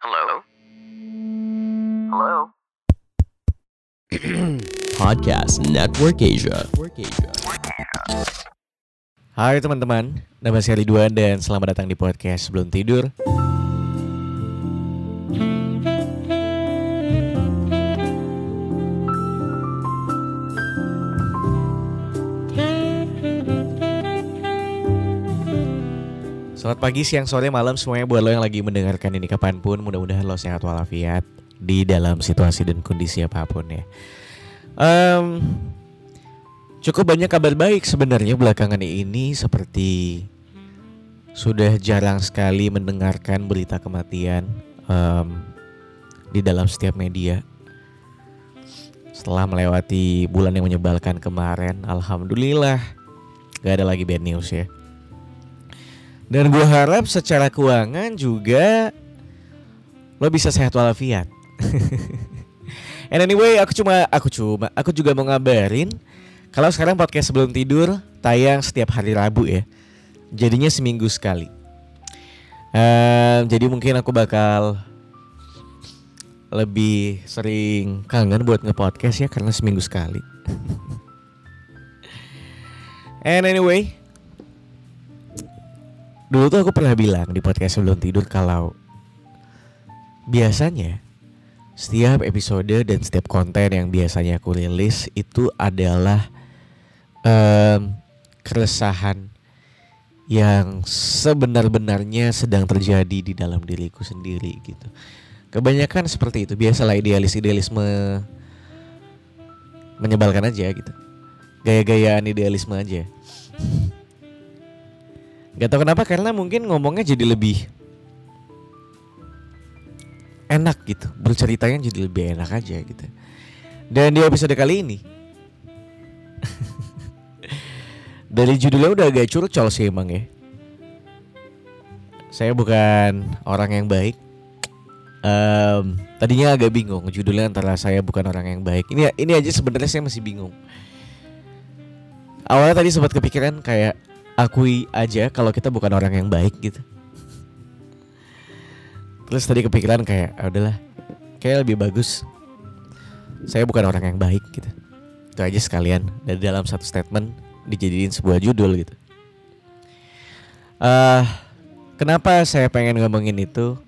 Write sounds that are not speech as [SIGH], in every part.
Hello? Hello? [CLEARS THROAT] Podcast Network Asia. Hai teman-teman, nama saya Ridwan dan selamat datang di podcast Sebelum Tidur. Selamat pagi, siang, sore, malam semuanya buat lo yang lagi mendengarkan ini kapan pun Mudah-mudahan lo sehat walafiat di dalam situasi dan kondisi apa pun ya Em, Cukup banyak kabar baik sebenarnya belakangan ini seperti sudah jarang sekali mendengarkan berita kematian em, di dalam setiap media. Setelah melewati bulan yang menyebalkan kemarin, alhamdulillah gak ada lagi bad news ya. Dan gue harap secara keuangan juga lo bisa sehat walafiat. [LAUGHS] And anyway, aku cuma aku cuma aku juga mau ngabarin kalau sekarang podcast sebelum tidur tayang setiap hari Rabu ya. Jadinya seminggu sekali. Ehm, jadi mungkin aku bakal lebih sering kangen buat nge-podcast ya karena seminggu sekali. [LAUGHS] And anyway, dulu tuh aku pernah bilang di podcast sebelum tidur kalau biasanya setiap episode dan setiap konten yang biasanya aku rilis itu adalah em, keresahan yang sebenar-benarnya sedang terjadi di dalam diriku sendiri gitu. Kebanyakan seperti itu, biasalah idealis-idealisme menyebalkan aja gitu. Gaya-gayaan idealisme aja. Gak tau kenapa karena mungkin ngomongnya jadi lebih enak gitu. Berceritanya jadi lebih enak aja gitu. Dan di episode kali ini [LAUGHS] dari judulnya udah agak curcol sih emang ya. Saya bukan orang yang baik. Em, tadinya agak bingung judulnya antara saya bukan orang yang baik. Ini ini aja sebenarnya saya masih bingung. Awalnya tadi sempat kepikiran kayak akui aja kalau kita bukan orang yang baik gitu Terus tadi kepikiran kayak "Ah, udahlah, kayak lebih bagus. Saya bukan orang yang baik gitu. Itu aja sekalian dari dalam satu statement dijadiin sebuah judul gitu. eh kenapa saya pengen ngomongin itu?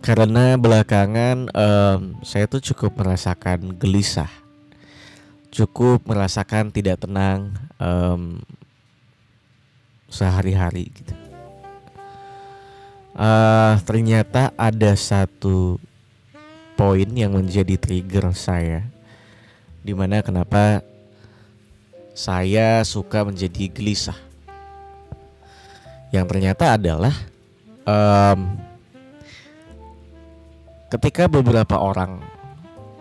Karena belakangan em, saya tuh cukup merasakan gelisah, cukup merasakan tidak tenang em, sehari-hari gitu. Eh ternyata ada satu poin yang menjadi trigger saya di mana kenapa saya suka menjadi gelisah. Yang ternyata adalah em, ketika beberapa orang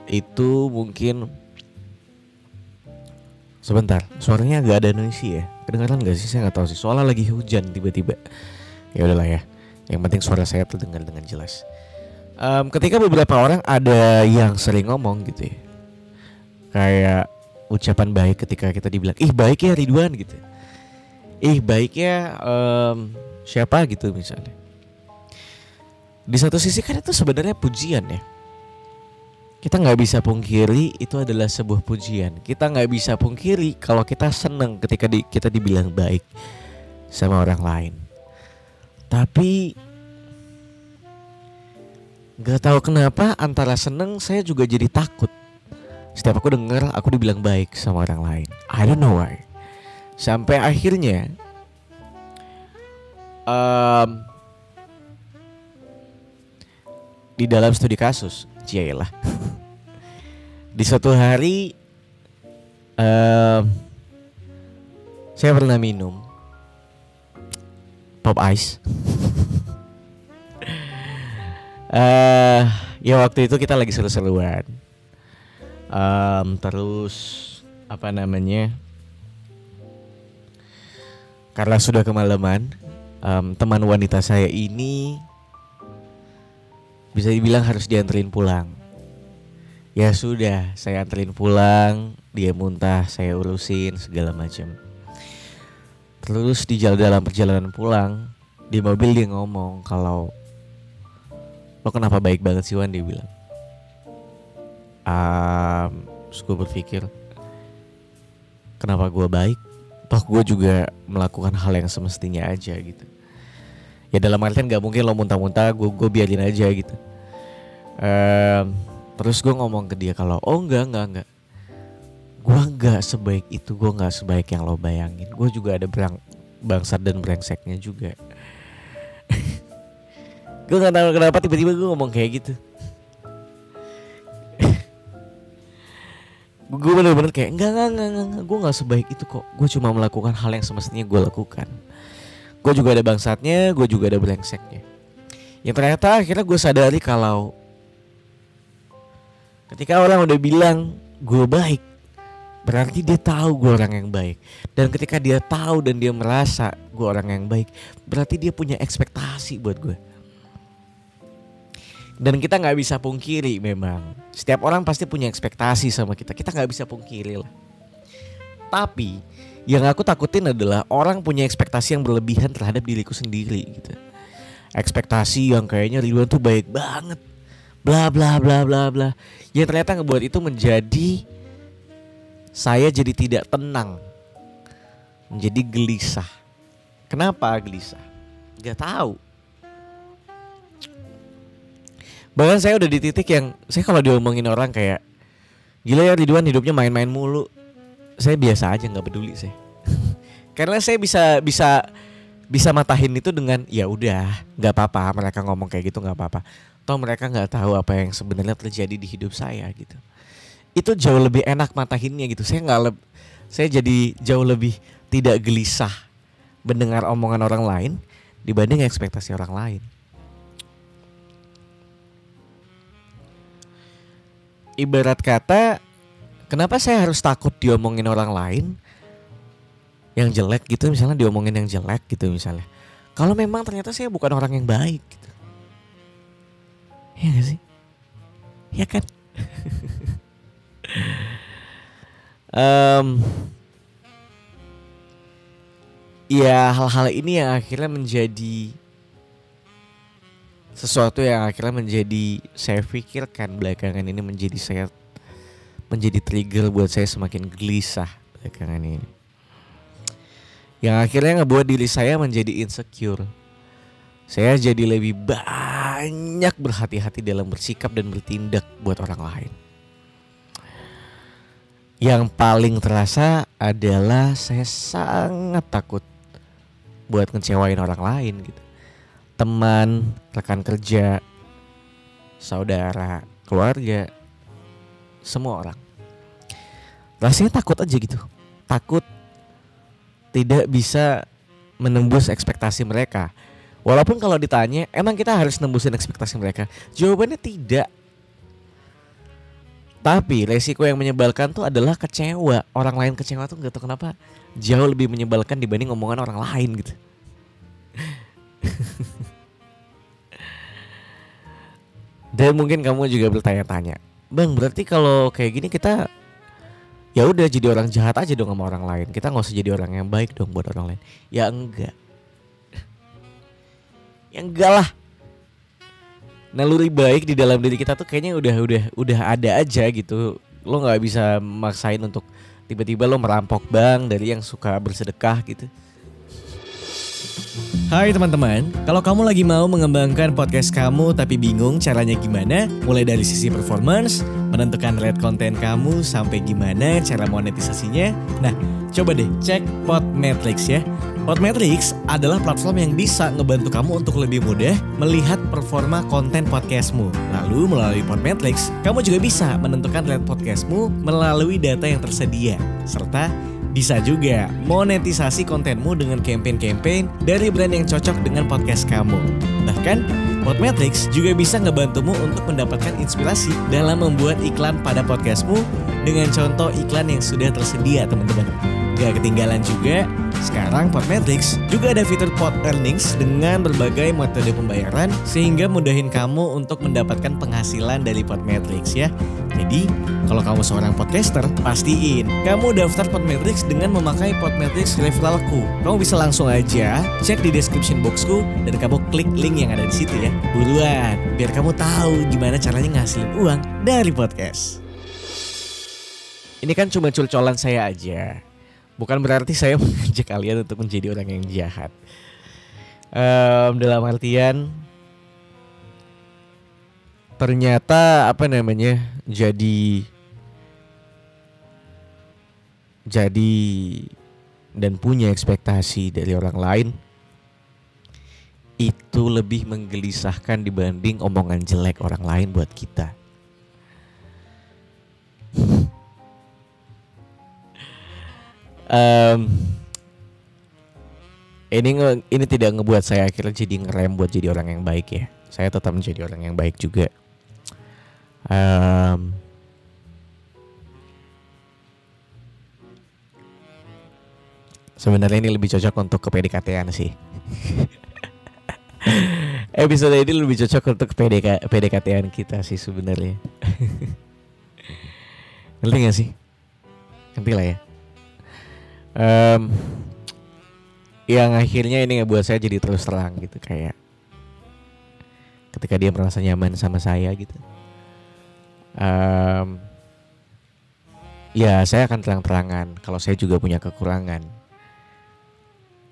itu mungkin sebentar suaranya agak ada noisy ya. Kedengaran gak sih? Saya nggak tahu sih. Soalnya lagi hujan tiba-tiba. Ya udahlah ya. Yang penting suara saya terdengar dengan jelas. Em, ketika beberapa orang ada yang sering ngomong gitu ya, kayak ucapan baik ketika kita dibilang, ih baik ya Ridwan gitu, ih baik ya em, siapa? gitu misalnya. Di satu sisi kan itu sebenarnya pujian ya. Kita nggak bisa pungkiri itu adalah sebuah pujian. Kita nggak bisa pungkiri kalau kita seneng ketika di- kita dibilang baik sama orang lain. Tapi nggak tahu kenapa antara seneng saya juga jadi takut. Setiap aku dengar aku dibilang baik sama orang lain. I don't know why. Sampai akhirnya em, di dalam studi kasus, cielah. [LAUGHS] di suatu hari em, saya pernah minum pop ice. [LAUGHS] Eh, ya waktu itu kita lagi seru-seruan. Em, terus apa namanya? Karena sudah kemalaman, em, teman wanita saya ini bisa dibilang harus dianterin pulang. Ya sudah, saya anterin pulang, dia muntah, saya urusin segala macam. Terus di jalan dalam perjalanan pulang di mobil dia ngomong kalau lo kenapa baik banget sih Wan? Dia bilang. Um, terus berpikir kenapa gue baik? Toh gue juga melakukan hal yang semestinya aja gitu. Ya dalam artian gak mungkin lo muntah-muntah gue gue biarin aja gitu. Um, terus gue ngomong ke dia kalau oh enggak enggak enggak. Gue nggak sebaik itu gue nggak sebaik yang lo bayangin. Gue juga ada berang bangsat dan brengseknya juga. [LAUGHS] Gue nggak tahu kenapa tiba-tiba gue ngomong kayak gitu. [LAUGHS] Gue bener-bener kayak enggak enggak enggak, enggak, enggak. gue nggak sebaik itu kok. Gue cuma melakukan hal yang semestinya gue lakukan. Gue juga ada bangsatnya gue juga ada brengseknya. Yang ternyata akhirnya gue sadari kalau ketika orang udah bilang gue baik berarti dia tahu gue orang yang baik. Dan ketika dia tahu dan dia merasa gue orang yang baik berarti dia punya ekspektasi buat gue dan kita nggak bisa pungkiri memang. Setiap orang pasti punya ekspektasi sama kita. Kita nggak bisa pungkiri lah. Tapi yang aku takutin adalah orang punya ekspektasi yang berlebihan terhadap diriku sendiri gitu. Ekspektasi yang kayaknya Ridwan tuh baik banget bla bla bla bla bla. Yang ternyata ngebuat itu menjadi saya jadi tidak tenang. Menjadi gelisah. Kenapa gelisah? Gak tahu. Bahkan saya udah di titik yang saya kalau diomongin orang kayak gila ya Ridwan hidupnya main-main mulu. Saya biasa aja nggak peduli saya. [LAUGHS] Karena saya bisa bisa bisa matahin itu dengan ya udah nggak apa-apa mereka ngomong kayak gitu nggak apa-apa. Toh mereka nggak tahu apa yang sebenarnya terjadi di hidup saya gitu. Itu jauh lebih enak matahinnya gitu. Saya nggak saya jadi jauh lebih tidak gelisah mendengar omongan orang lain dibanding ekspektasi orang lain. ibarat kata kenapa saya harus takut diomongin orang lain yang jelek gitu misalnya diomongin yang jelek gitu misalnya. Kalau memang ternyata saya bukan orang yang baik gitu. Ya gak sih? Ya kan? [LAUGHS] Um, ya hal-hal ini yang akhirnya menjadi sesuatu yang akhirnya menjadi saya pikirkan belakangan ini menjadi saya menjadi trigger buat saya semakin gelisah belakangan ini. Yang akhirnya ngebuat diri saya menjadi insecure. Saya jadi lebih banyak berhati-hati dalam bersikap dan bertindak buat orang lain. Yang paling terasa adalah saya sangat takut buat ngecewain orang lain gitu teman, rekan kerja, saudara, keluarga, semua orang. Rasanya takut aja gitu. Takut tidak bisa menembus ekspektasi mereka. Walaupun kalau ditanya, emang kita harus nembusin ekspektasi mereka? Jawabannya tidak. Tapi resiko yang menyebalkan tuh adalah kecewa. Orang lain kecewa tuh gak tahu kenapa jauh lebih menyebalkan dibanding omongan orang lain gitu. [LAUGHS] Dan mungkin kamu juga bertanya-tanya, bang berarti kalau kayak gini kita ya udah jadi orang jahat aja dong sama orang lain. Kita nggak usah jadi orang yang baik dong buat orang lain. Ya enggak. ya enggak lah. Naluri baik di dalam diri kita tuh kayaknya udah udah udah ada aja gitu. Lo nggak bisa maksain untuk tiba-tiba lo merampok bang dari yang suka bersedekah gitu. Hai teman-teman, kalau kamu lagi mau mengembangkan podcast kamu tapi bingung caranya gimana, mulai dari sisi performance, menentukan rate konten kamu sampai gimana cara monetisasinya, nah coba deh cek Podmetrics ya. Podmetrics adalah platform yang bisa ngebantu kamu untuk lebih mudah melihat performa konten podcastmu. Lalu melalui Podmetrics, kamu juga bisa menentukan rate podcastmu melalui data yang tersedia, serta bisa juga monetisasi kontenmu dengan campaign-campaign dari brand yang cocok dengan podcast kamu. Bahkan, Podmetrics juga bisa ngebantumu untuk mendapatkan inspirasi dalam membuat iklan pada podcastmu dengan contoh iklan yang sudah tersedia teman-teman. Gak ketinggalan juga, sekarang Podmetrics juga ada fitur Pod Earnings dengan berbagai metode pembayaran sehingga mudahin kamu untuk mendapatkan penghasilan dari Podmetrics ya. Jadi, kalau kamu seorang podcaster, pastiin kamu daftar Podmetrics dengan memakai Podmetrics referralku. Kamu bisa langsung aja cek di description boxku dan kamu klik link yang ada di situ ya. Buruan, biar kamu tahu gimana caranya ngasilin uang dari podcast. Ini kan cuma culcolan saya aja. Bukan berarti [LAUGHS] saya mengajak kalian untuk menjadi orang yang jahat. Um, dalam artian ternyata apa namanya jadi jadi dan punya ekspektasi dari orang lain itu lebih menggelisahkan dibanding omongan jelek orang lain buat kita. Um, ini nge, ini tidak ngebuat saya akhirnya jadi ngerem buat jadi orang yang baik ya. Saya tetap menjadi orang yang baik juga. Um, sebenarnya ini lebih cocok untuk ke PDKT-an sih. [LAUGHS] Episode ini lebih cocok untuk PDK, PDKT-an kita sih sebenarnya. [LAUGHS] Ngerti gak sih? Ngerti lah ya um, yang akhirnya ini ngebuat saya jadi terus terang gitu kayak ketika dia merasa nyaman sama saya gitu. Um, ya saya akan terang-terangan kalau saya juga punya kekurangan.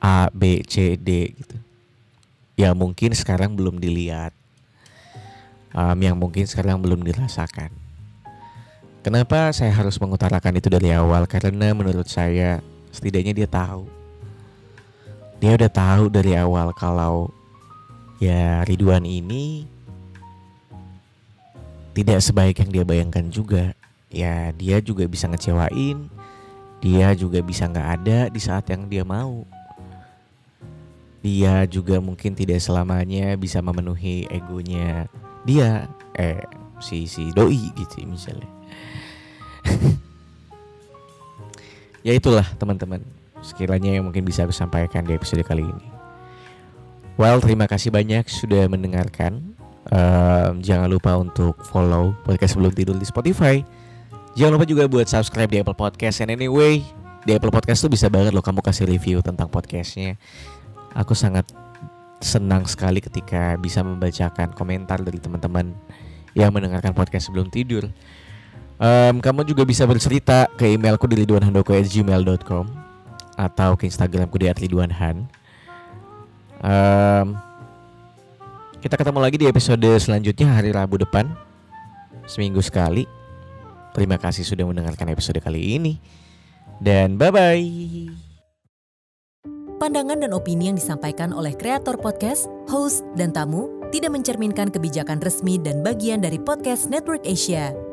A B C D gitu. Ya mungkin sekarang belum dilihat. Um, yang mungkin sekarang belum dirasakan. Kenapa saya harus mengutarakan itu dari awal? Karena menurut saya setidaknya dia tahu. Dia udah tahu dari awal kalau ya Ridwan ini tidak sebaik yang dia bayangkan juga. Ya dia juga bisa ngecewain dia juga bisa nggak ada di saat yang dia mau. Dia juga mungkin tidak selamanya bisa memenuhi egonya dia eh si si doi gitu misalnya [LAUGHS] ya itulah teman-teman sekiranya yang mungkin bisa aku sampaikan di episode kali ini. Well, terima kasih banyak sudah mendengarkan. Um, jangan lupa untuk follow podcast sebelum tidur di Spotify. Jangan lupa juga buat subscribe di Apple Podcast. And anyway, di Apple Podcast tuh bisa banget loh kamu kasih review tentang podcastnya. Aku sangat senang sekali ketika bisa membacakan komentar dari teman-teman yang mendengarkan podcast sebelum tidur. Um, kamu juga bisa bercerita ke emailku di ridwanhandoko@gmail.com atau ke Instagramku di @ridwanhan. Um, kita ketemu lagi di episode selanjutnya hari Rabu depan, seminggu sekali. Terima kasih sudah mendengarkan episode kali ini, dan bye bye. Pandangan dan opini yang disampaikan oleh kreator podcast, host, dan tamu tidak mencerminkan kebijakan resmi dan bagian dari podcast Network Asia.